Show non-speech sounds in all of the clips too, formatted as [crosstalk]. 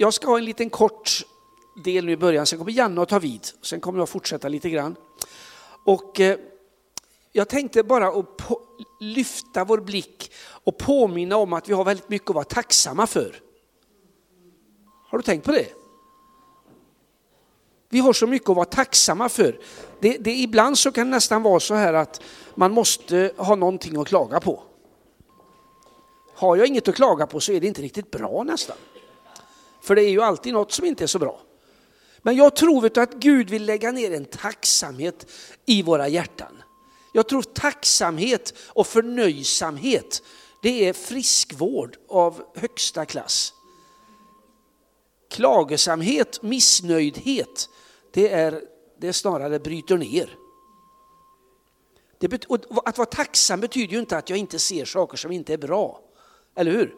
jag ska ha en liten kort del nu i början, sen kommer Janne att ta vid. Sen kommer jag fortsätta lite grann. Och eh, jag tänkte bara att lyfta vår blick och påminna om att vi har väldigt mycket att vara tacksamma för. Har du tänkt på det? Vi har så mycket att vara tacksamma för. Det, det, ibland så kan det nästan vara så här att man måste ha någonting att klaga på. Har jag inget att klaga på så är det inte riktigt bra nästan. För det är ju alltid något som inte är så bra. Men jag tror vet du, att Gud vill lägga ner en tacksamhet i våra hjärtan. Jag tror tacksamhet och förnöjsamhet, det är friskvård av högsta klass. Klagosamhet, missnöjdhet, det är, det snarare bryter ner. Det, att vara tacksam betyder ju inte att jag inte ser saker som inte är bra. Eller hur?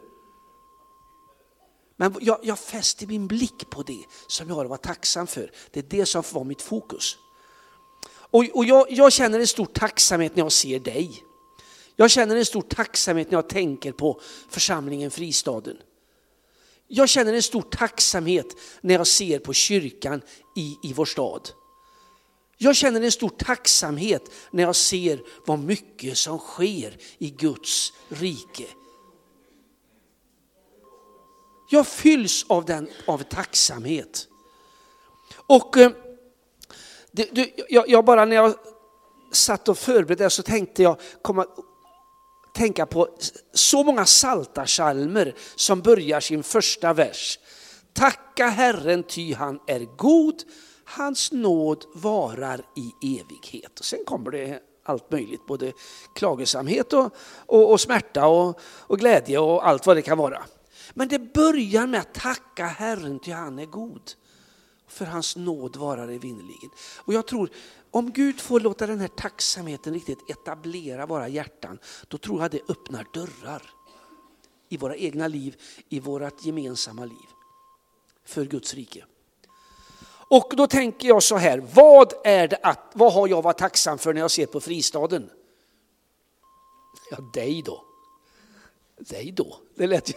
Men jag, jag fäster min blick på det som jag har att vara tacksam för. Det är det som var mitt fokus. Och, och jag, jag känner en stor tacksamhet när jag ser dig. Jag känner en stor tacksamhet när jag tänker på församlingen Fristaden. Jag känner en stor tacksamhet när jag ser på kyrkan i, i vår stad. Jag känner en stor tacksamhet när jag ser vad mycket som sker i Guds rike. Jag fylls av, den, av tacksamhet. Och eh, det, det, jag, jag, bara när jag satt och förberedde så tänkte jag komma, tänka på så många saltarsalmer som börjar sin första vers. Tacka Herren ty han är god, hans nåd varar i evighet. Och sen kommer det allt möjligt, både klagosamhet och, och, och smärta och, och glädje och allt vad det kan vara. Men det börjar med att tacka Herren ty han är god. För hans nåd varar evinnerligen. Och jag tror, om Gud får låta den här tacksamheten riktigt etablera våra hjärtan, då tror jag det öppnar dörrar i våra egna liv, i vårt gemensamma liv. För Guds rike. Och då tänker jag så här, vad, är det att, vad har jag varit tacksam för när jag ser på fristaden? Ja, dig då. Dig då? Det lät ju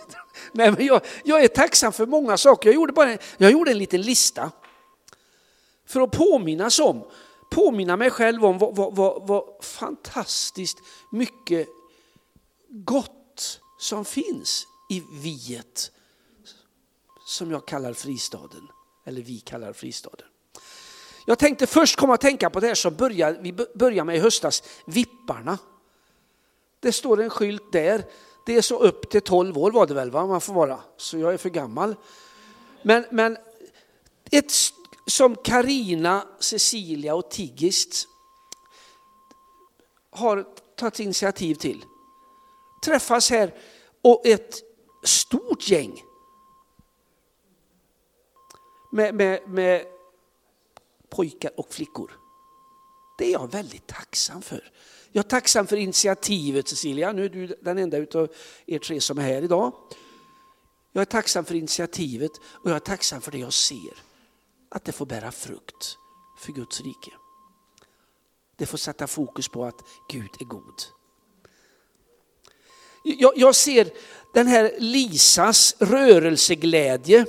Nej, men jag, jag, är tacksam för många saker. Jag gjorde, bara, jag gjorde en liten lista för att påminnas om, påminna mig själv om vad, vad, vad, vad fantastiskt mycket gott som finns i viet som jag kallar fristaden, eller vi kallar fristaden. Jag tänkte först komma att tänka på det här som började, vi började med i höstas, vipparna. Det står en skylt där det är så upp till 12 år var det väl, va? man får vara, så jag är för gammal. Men, men ett som Karina, Cecilia och Tigist har tagit initiativ till. Träffas här och ett stort gäng med, med, med pojkar och flickor. Det är jag väldigt tacksam för. Jag är tacksam för initiativet Cecilia, nu är du den enda av er tre som är här idag. Jag är tacksam för initiativet och jag är tacksam för det jag ser. Att det får bära frukt för Guds rike. Det får sätta fokus på att Gud är god. Jag, jag ser den här Lisas rörelseglädje.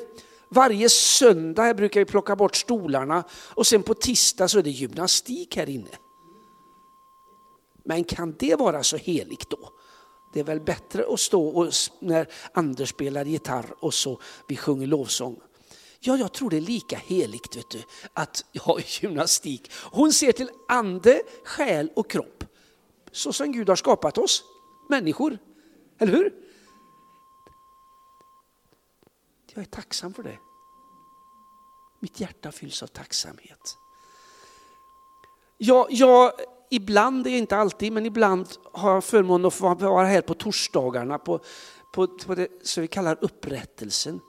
Varje söndag brukar vi plocka bort stolarna och sen på tisdag så är det gymnastik här inne. Men kan det vara så heligt då? Det är väl bättre att stå och, när Anders spelar gitarr och så vi sjunger lovsång. Ja, jag tror det är lika heligt vet du, att ha gymnastik. Hon ser till ande, själ och kropp. Så som Gud har skapat oss, människor. Eller hur? Jag är tacksam för det. Mitt hjärta fylls av tacksamhet. Jag, jag ibland, det är inte alltid, men ibland har jag förmånen att få vara här på torsdagarna på, på, på det som vi kallar upprättelsen.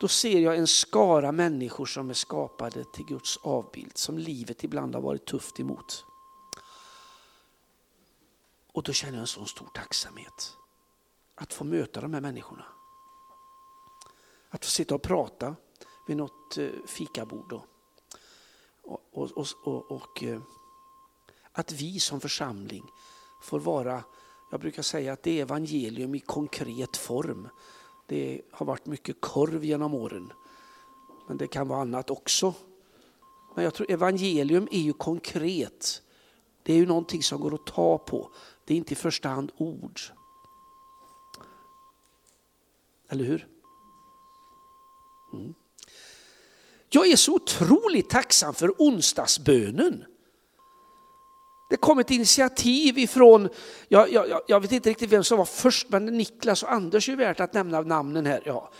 Då ser jag en skara människor som är skapade till Guds avbild, som livet ibland har varit tufft emot. Och då känner jag en sån stor tacksamhet att få möta de här människorna. Att få sitta och prata vid något eh, fikabord. Och, och, och, och, och eh, att vi som församling får vara, jag brukar säga att det är evangelium i konkret form. Det har varit mycket korv genom åren. Men det kan vara annat också. Men jag tror evangelium är ju konkret. Det är ju någonting som går att ta på. Det är inte i första hand ord. Eller hur? Mm. Jag är så otroligt tacksam för onsdagsbönen. Det kom ett initiativ ifrån, jag, jag, jag vet inte riktigt vem som var först, men Niklas och Anders är värt att nämna namnen här. Ja.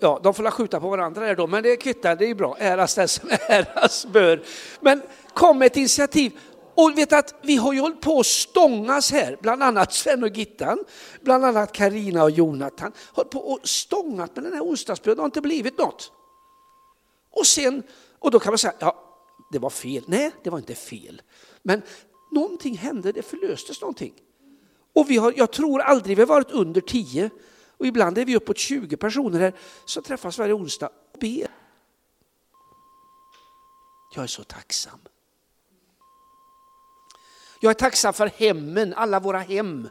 Ja, de får skjuta på varandra där då, men det kvittar, det är bra. Äras den som [laughs] äras bör. Men kom ett initiativ. Och vet att vi har ju hållit på att stångas här, bland annat Sven och Gittan, bland annat Karina och Jonathan, har på och stångat med den här onsdagsbönen, det har inte blivit något. Och sen, och då kan man säga, ja, det var fel. Nej, det var inte fel. Men någonting hände, det förlöstes någonting. Och vi har, jag tror aldrig vi har varit under tio. Och ibland är vi uppåt 20 personer här som träffas varje onsdag och ber. Jag är så tacksam. Jag är tacksam för hemmen, alla våra hem,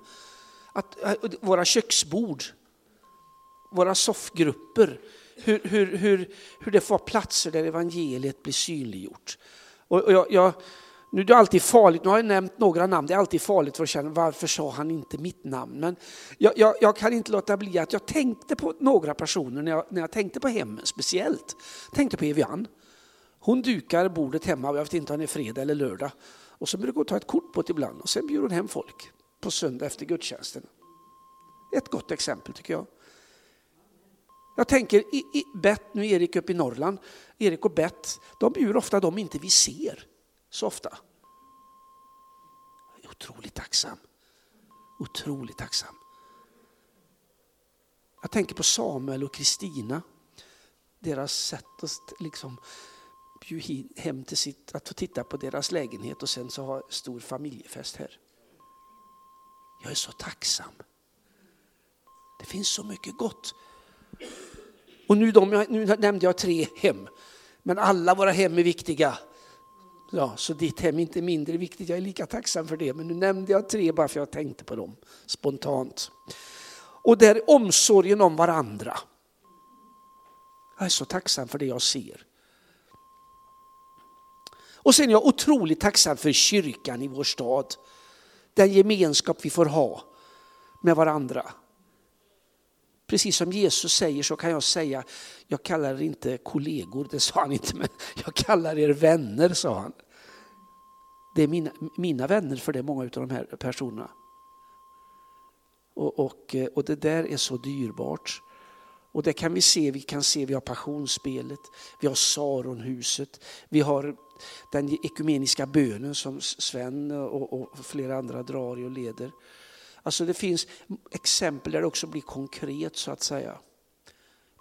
att, eh, våra köksbord, våra soffgrupper, hur, hur, hur, hur det får platser där evangeliet blir synliggjort. Och, och jag, jag, nu är det alltid farligt, nu har jag nämnt några namn, det är alltid farligt för att känna varför sa han inte mitt namn? Men jag, jag, jag, kan inte låta bli att jag tänkte på några personer när jag, när jag tänkte på hemmen speciellt. tänkte på Evian. Hon dukar bordet hemma, jag vet inte om det är fredag eller lördag. Och så brukar hon ta ett kort på det ibland och sen bjuder hon hem folk på söndag efter gudstjänsten. Ett gott exempel tycker jag. Jag tänker i, i Bett, nu Erik uppe i Norrland, Erik och Bett, de bjuder ofta de inte vi ser så ofta. Jag är otroligt tacksam. Otroligt tacksam. Jag tänker på Samuel och Kristina. Deras sätt att liksom bjuda hem till sitt, att få titta på deras lägenhet och sen så ha stor familjefest här. Jag är så tacksam. Det finns så mycket gott. Och nu, de, nu nämnde jag tre hem, men alla våra hem är viktiga. Ja, så ditt hem är inte mindre viktigt, jag är lika tacksam för det. Men nu nämnde jag tre bara för jag tänkte på dem spontant. Och där är omsorgen om varandra. Jag är så tacksam för det jag ser. Och sen är jag otroligt tacksam för kyrkan i vår stad. Den gemenskap vi får ha med varandra. Precis som Jesus säger så kan jag säga, jag kallar er inte kollegor, det sa han inte, men [laughs] jag kallar er vänner, sa han. Det är mina, mina vänner för det är många av de här personerna. Och, och, eh, och det där är så dyrbart. Och det kan vi se, vi kan se, vi har passionsspelet, vi har Saronhuset, vi har den ekumeniska bönen som Sven och, och flera andra drar i och leder. Alltså det finns exempel där det också blir konkret så att säga.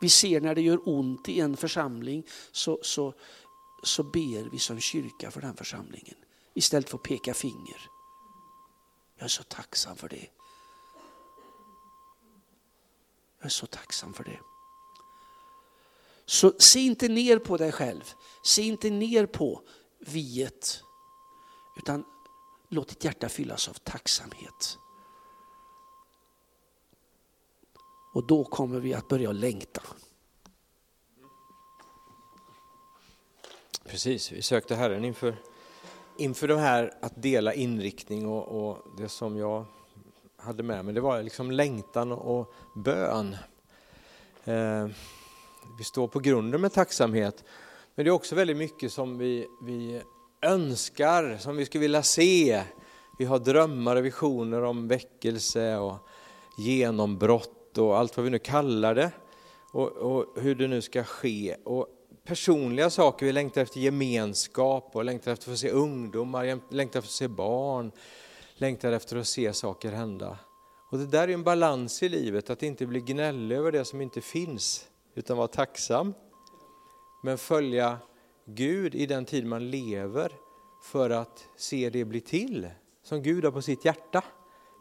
Vi ser när det gör ont i en församling så, så, så ber vi som kyrka för den församlingen istället för att peka finger. Jag är så tacksam för det. Jag är så tacksam för det. Så se inte ner på dig själv. Se inte ner på viet. Utan låt ditt hjärta fyllas av tacksamhet. Och då kommer vi att börja längta. Precis, vi sökte Herren inför, inför det här att dela inriktning och, och det som jag hade med mig, det var liksom längtan och bön. Eh, vi står på grunden med tacksamhet, men det är också väldigt mycket som vi, vi önskar, som vi skulle vilja se. Vi har drömmar och visioner om väckelse och genombrott och allt vad vi nu kallar det och, och, hur det nu ska ske. Och personliga saker, vi längtar efter gemenskap och längtar efter att få se ungdomar, längtar efter att se barn, längtar efter att se saker hända. Och det där är en balans i livet, att inte bli gnällig över det som inte finns, utan vara tacksam. Men följa Gud i den tid man lever för att se det bli till, som Gud har på sitt hjärta.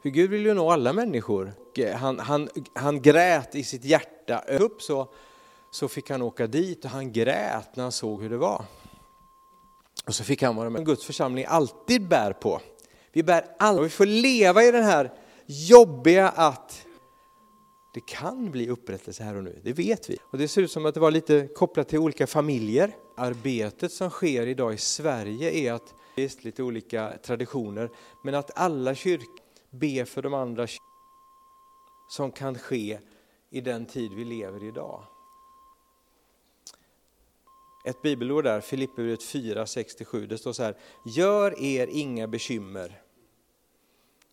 För Gud vill ju nå alla människor. Han, han, han grät i sitt hjärta. Upp så, så fick han åka dit och han grät när han såg hur det var. Och så fick han vara med. Guds församling alltid bär på. Vi bär allt. Vi får leva i den här jobbiga att Det kan bli upprättelse här och nu, det vet vi. Och det ser ut som att det var lite kopplat till olika familjer. Arbetet som sker idag i Sverige är att, visst lite olika traditioner, men att alla kyrkor Be för de andra som kan ske i den tid vi lever i idag. Ett bibelord där, Filipperbrevet 4, 67, det står så här, gör er inga bekymmer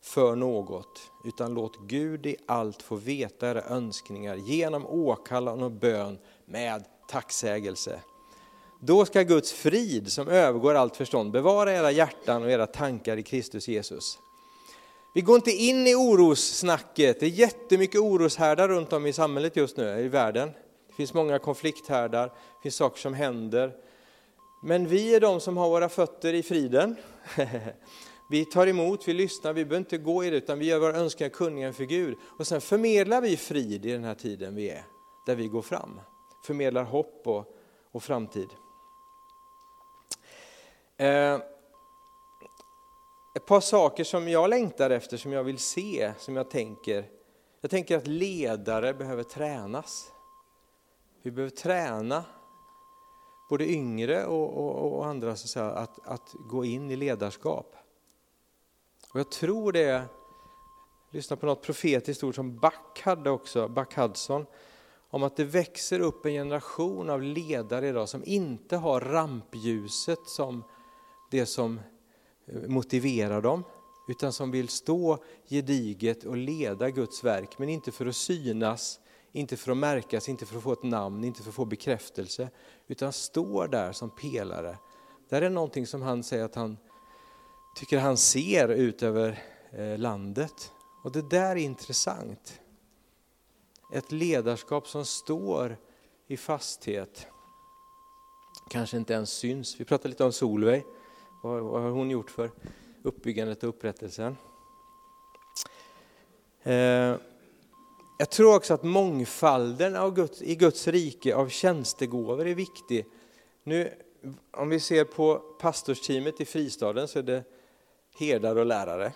för något, utan låt Gud i allt få veta era önskningar genom åkallan och bön med tacksägelse. Då ska Guds frid som övergår allt förstånd bevara era hjärtan och era tankar i Kristus Jesus. Vi går inte in i orossnacket, det är jättemycket oroshärdar runt om i samhället just nu, i världen. Det finns många konflikthärdar, det finns saker som händer. Men vi är de som har våra fötter i friden. [laughs] Vi tar emot, vi lyssnar, vi behöver inte gå i det utan vi gör våra önskningar kunniga för Gud. Och sen förmedlar vi frid i den här tiden vi är, där vi går fram. Förmedlar hopp och, och framtid. Eh, ett par saker som jag längtar efter, som jag vill se, som jag tänker. Jag tänker att ledare behöver tränas. Vi behöver träna både yngre och, och, och andra så att, säga, att, att gå in i ledarskap. Och jag tror det, lyssna på något profetiskt ord som Back hade också, Back Hudson, om att det växer upp en generation av ledare idag som inte har rampljuset som det som motivera motiverar dem, utan som vill stå gediget och leda Guds verk, men inte för att synas, inte för att märkas, inte för att få ett namn, inte för att få bekräftelse, utan står där som pelare. Det är någonting som han säger att han tycker han ser ut över eh, landet. Och det där är intressant. Ett ledarskap som står i fasthet. Kanske inte ens syns. Vi pratade lite om Solveig. Vad, vad har hon gjort för uppbyggandet och upprättelsen? Eh, jag tror också att mångfalden av Guds, i Guds rike av tjänstegåvor är viktig. Nu, om vi ser på pastorsteamet i Fristaden så är det herdar och lärare.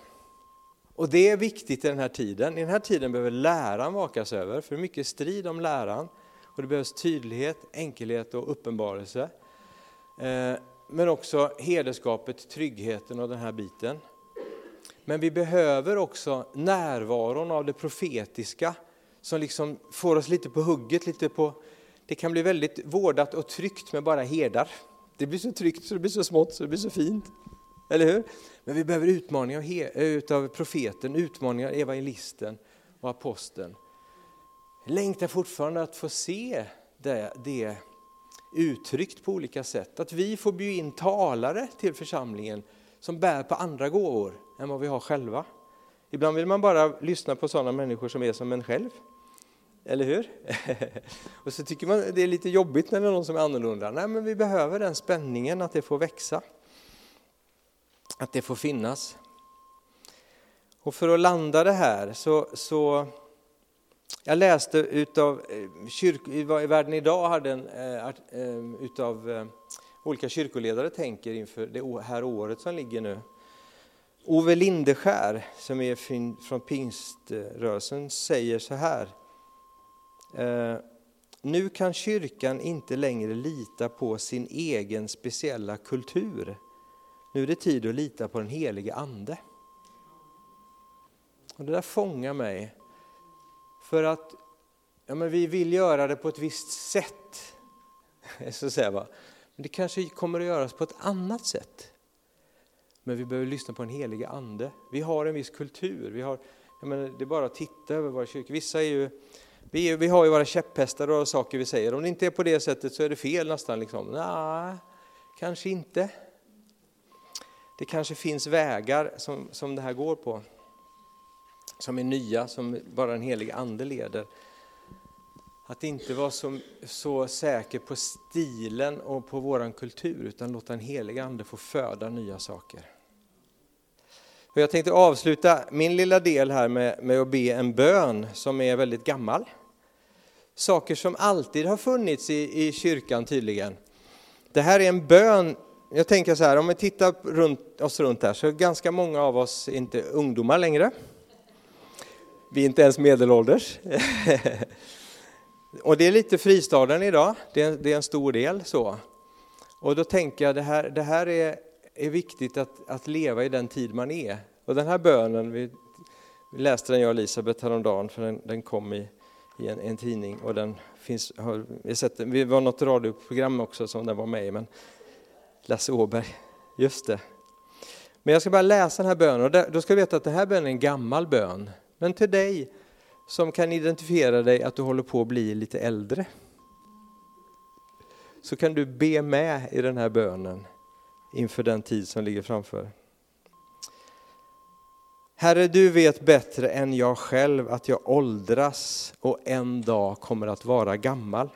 Och det är viktigt i den här tiden. I den här tiden behöver läran vakas över, för det är mycket strid om läran. Och det behövs tydlighet, enkelhet och uppenbarelse. Eh, men också hederskapet, tryggheten och den här biten. Men vi behöver också närvaron av det profetiska som liksom får oss lite på hugget, lite på... Det kan bli väldigt vårdat och tryggt med bara herdar. Det blir så tryggt så det blir så smått så det blir så fint. Eller hur? Men vi behöver utmaningar eh, utav profeten, utmaningar av evangelisten och aposteln. Längtar fortfarande att få se det, det uttryckt på olika sätt. Att vi får bjuda in talare till församlingen som bär på andra gåvor än vad vi har själva. Ibland vill man bara lyssna på sådana människor som är som en själv. Eller hur? [laughs] och så tycker man det är lite jobbigt när det är någon som är annorlunda. Nej, men vi behöver den spänningen, att det får växa att det får finnas. Och för att landa det här så, så jag läste utav eh, kyrk, i Världen idag hade en eh, eh, utav eh, olika kyrkoledare tänker inför det här året som ligger nu. Ove Lindeskär som är från pingströrelsen säger så här. Eh, nu kan kyrkan inte längre lita på sin egen speciella kultur nu är det tid att lita på den helige Ande. Och det där fångar mig. För att ja, men vi vill göra det på ett visst sätt. [laughs] Så att säga, va? Men det kanske kommer att göras på ett annat sätt. Men vi behöver lyssna på den helige Ande. Vi har en viss kultur. Vi har, jag menar, det är bara att titta över våra kyrkor. Vissa är ju, vi, vi har ju våra käpphästar och saker vi säger. Om det inte är på det sättet så är det fel nästan. Liksom. Nej, kanske inte. Det kanske finns vägar som, som det här går på, som är nya, som bara den helige Ande leder. Att inte vara så, så säker på stilen och på vår kultur, utan låta den helige Ande få föda nya saker. Och jag tänkte avsluta min lilla del här med, med att be en bön som är väldigt gammal. Saker som alltid har funnits i, i kyrkan tydligen. Det här är en bön jag tänker så här, om vi tittar runt oss runt här så är ganska många av oss inte ungdomar längre. Vi är inte ens medelålders. [laughs] och det är lite fristaden idag, det är, det är en stor del så. Och då tänker jag det här, det här är, är viktigt att, att leva i den tid man är. Och den här bönen, vi, vi läste den jag och Elisabeth häromdagen, för den, den kom i, i en, en, tidning och den finns, har, vi, sett, vi var något radioprogram också som den var med i, men Lasse Åberg, just det. Men jag ska bara läsa den här bönen och då ska du veta att den här bönen är en gammal bön. Men till dig som kan identifiera dig att du håller på att bli lite äldre så kan du be med i den här bönen inför den tid som ligger framför. Herre, du vet bättre än jag själv att jag åldras och en dag kommer att vara gammal.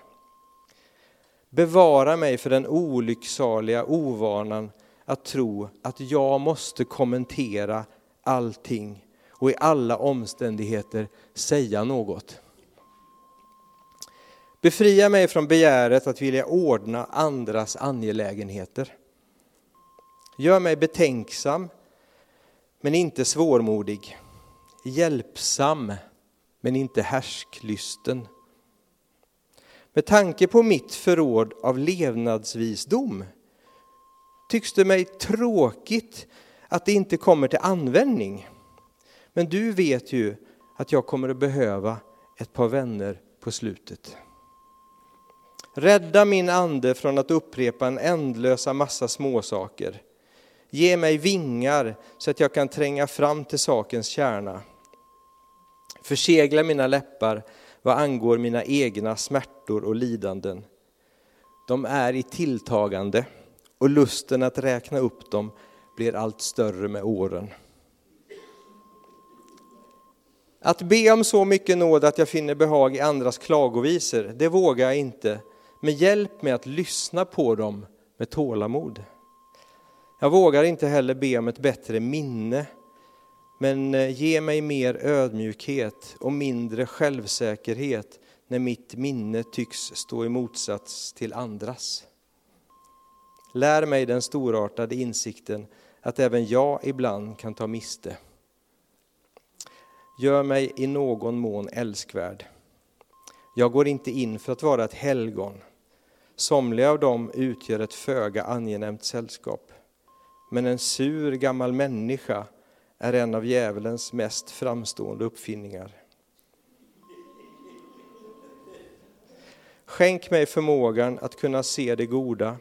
Bevara mig för den olycksaliga ovanan att tro att jag måste kommentera allting och i alla omständigheter säga något. Befria mig från begäret att vilja ordna andras angelägenheter. Gör mig betänksam, men inte svårmodig. Hjälpsam, men inte härsklysten. Med tanke på mitt förråd av levnadsvisdom tycks det mig tråkigt att det inte kommer till användning. Men du vet ju att jag kommer att behöva ett par vänner på slutet. Rädda min ande från att upprepa en ändlösa massa småsaker. Ge mig vingar så att jag kan tränga fram till sakens kärna. Försegla mina läppar vad angår mina egna smärtor och lidanden. De är i tilltagande och lusten att räkna upp dem blir allt större med åren. Att be om så mycket nåd att jag finner behag i andras klagovisor, det vågar jag inte. Men hjälp mig att lyssna på dem med tålamod. Jag vågar inte heller be om ett bättre minne, men eh, ge mig mer ödmjukhet och mindre självsäkerhet när mitt minne tycks stå i motsats till andras. Lär mig den storartade insikten att även jag ibland kan ta miste. Gör mig i någon mån älskvärd. Jag går inte in för att vara ett helgon. Somliga av dem utgör ett föga angenämt sällskap. Men en sur gammal människa är en av djävulens mest framstående uppfinningar. Skänk mig förmågan att kunna se det goda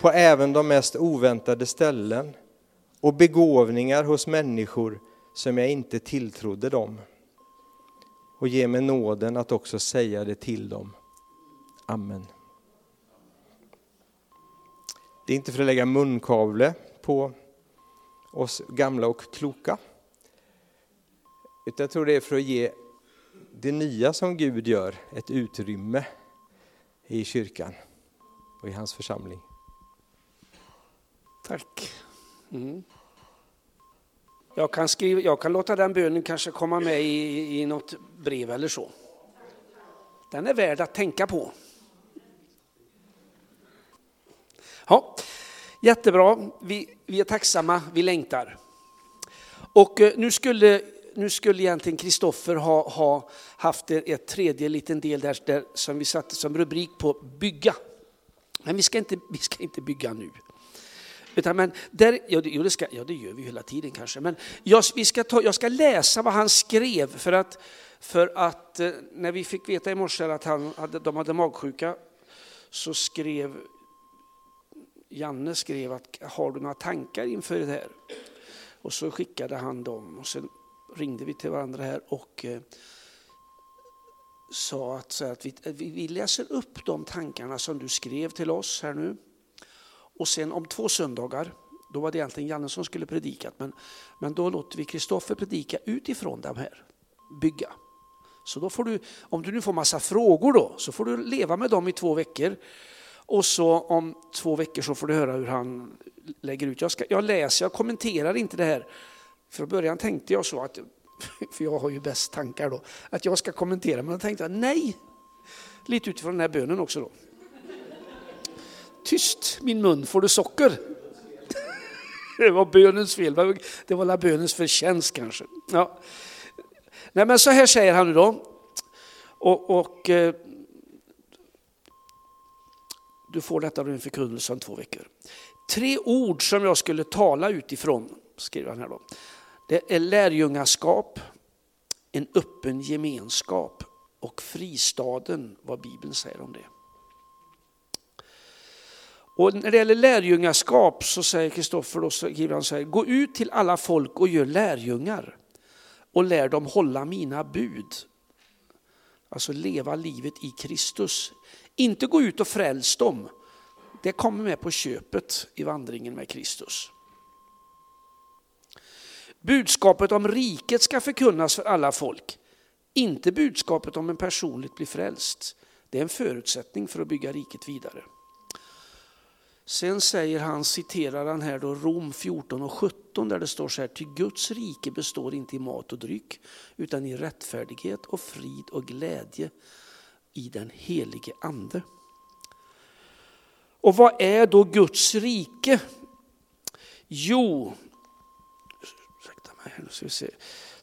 på även de mest oväntade ställen och begåvningar hos människor som jag inte tilltrodde dem. Och ge mig nåden att också säga det till dem. Amen. Det är inte för att lägga munkavle på oss gamla och kloka. Utan jag tror det är för att ge det nya som Gud gör ett utrymme i kyrkan och i hans församling. Tack. Mm. Jag, kan skriva, jag kan låta den bönen kanske komma med i, i något brev eller så. Den är värd att tänka på. Ja, jättebra, vi, vi är tacksamma, vi längtar. Och eh, nu skulle, nu skulle egentligen Kristoffer ha, ha haft ett tredje liten del där, där som vi satte som rubrik på bygga. Men vi ska inte, vi ska inte bygga nu. Utan, men där, ja, det, det ska, ja, det gör vi hela tiden kanske. Men jag, vi ska ta, jag ska läsa vad han skrev för att, för att eh, när vi fick veta i morse att han hade, de hade magsjuka så skrev Janne skrev att har du några tankar inför det här? Och så skickade han dem och sen ringde vi till varandra här och eh, sa att, så att eh, vi, vi läser upp de tankarna som du skrev till oss här nu. Och sen om två söndagar, då var det egentligen Janne som skulle predikat, men, men då låter vi Kristoffer predika utifrån de här, bygga. Så då får du, om du nu får massa frågor då, så får du leva med dem i två veckor. Och så om två veckor så får du höra hur han lägger ut. Jag, ska, jag läser, jag kommenterar inte det här. Från början tänkte jag så, att, [laughs] för jag har ju bäst tankar då, att jag ska kommentera, men då tänkte jag nej, lite utifrån den här bönen också då. Tyst min mun, får du socker? [laughs] Det var bönens fel, det var bönens förtjänst kanske. Ja. Nej men så här säger han nu då. Och, och eh, du får detta av en förkunnelse om två veckor. Tre ord som jag skulle tala utifrån, skriver han här då. Det är lärjungaskap, en öppen gemenskap och fristaden, vad Bibeln säger om det. Och när det gäller lärjungaskap så säger Kristoffer, då skriver han så här, gå ut till alla folk och gör lärjungar och lär dem hålla mina bud. Alltså leva livet i Kristus. Inte gå ut och fräls dem. Det kommer med på köpet i vandringen med Kristus. Budskapet om riket ska förkunnas för alla folk. Inte budskapet om en personligt blir frälst. Det är en förutsättning för att bygga riket vidare. Sen säger han, citerar han här då Rom 14 och 17 där det står så här, ty Guds rike består inte i mat och dryck utan i rättfärdighet och frid och glädje i den helige ande. Och vad är då Guds rike? Jo, ursäkta mig, nu ska vi se.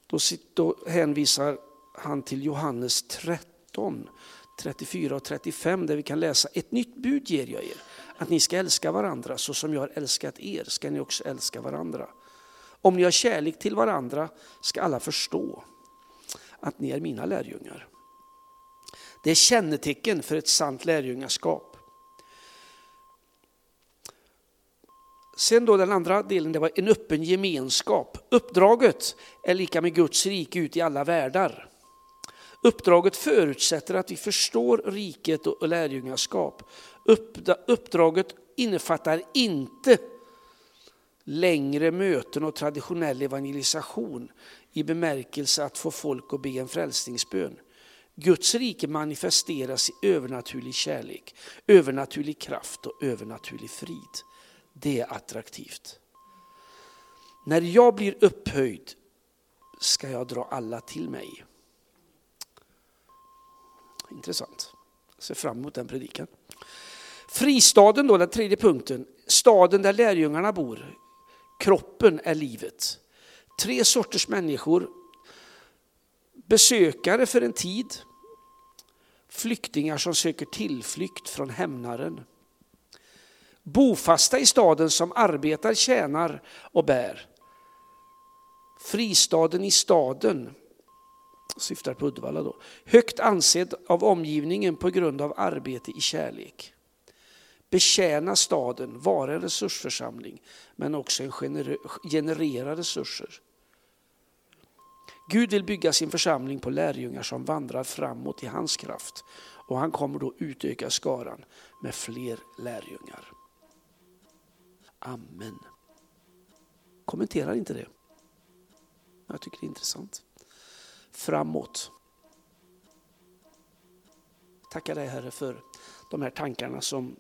Då, då hänvisar han till Johannes 13, 34 och 35 där vi kan läsa ett nytt bud ger jag er att ni ska älska varandra så som jag har älskat er ska ni också älska varandra. Om ni har kärlek till varandra ska alla förstå att ni är mina lärjungar. Det är kännetecken för ett sant lärjungaskap. Sen då den andra delen, det var en öppen gemenskap. Uppdraget är lika med Guds rike ut i alla världar. Uppdraget förutsätter att vi förstår riket och lärjungaskap. Uppdraget innefattar inte längre möten och traditionell evangelisation i bemärkelse att få folk att be en frälsningsbön. Guds rike manifesteras i övernaturlig kärlek, övernaturlig kraft och övernaturlig frid. Det är attraktivt. När jag blir upphöjd ska jag dra alla till mig. Intressant. Jag ser fram emot den predikan. Fristaden då, den tredje punkten. Staden där lärjungarna bor. Kroppen är livet. Tre sorters människor. Besökare för en tid. Flyktingar som söker tillflykt från hämnaren. Bofasta i staden som arbetar, tjänar och bär. Fristaden i staden syftar på Uddevalla då, högt ansedd av omgivningen på grund av arbete i kärlek. Betjäna staden, vara en resursförsamling, men också en generera resurser. Gud vill bygga sin församling på lärjungar som vandrar framåt i hans kraft och han kommer då utöka skaran med fler lärjungar. Amen. Kommenterar inte det. Jag tycker det är intressant framåt. Tackar dig Herre för de här tankarna som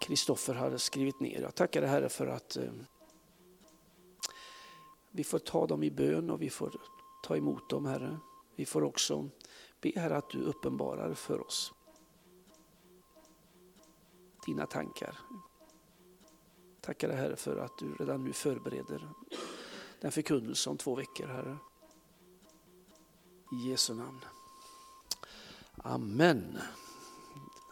Kristoffer hade skrivit ner. Jag tackar dig Herre för att eh, vi får ta dem i bön och vi får ta emot dem Herre. Vi får också be Herre att du uppenbarar för oss dina tankar. Tackar dig Herre för att du redan nu förbereder den förkunnelse om två veckor Herre. I Jesu namn. Amen.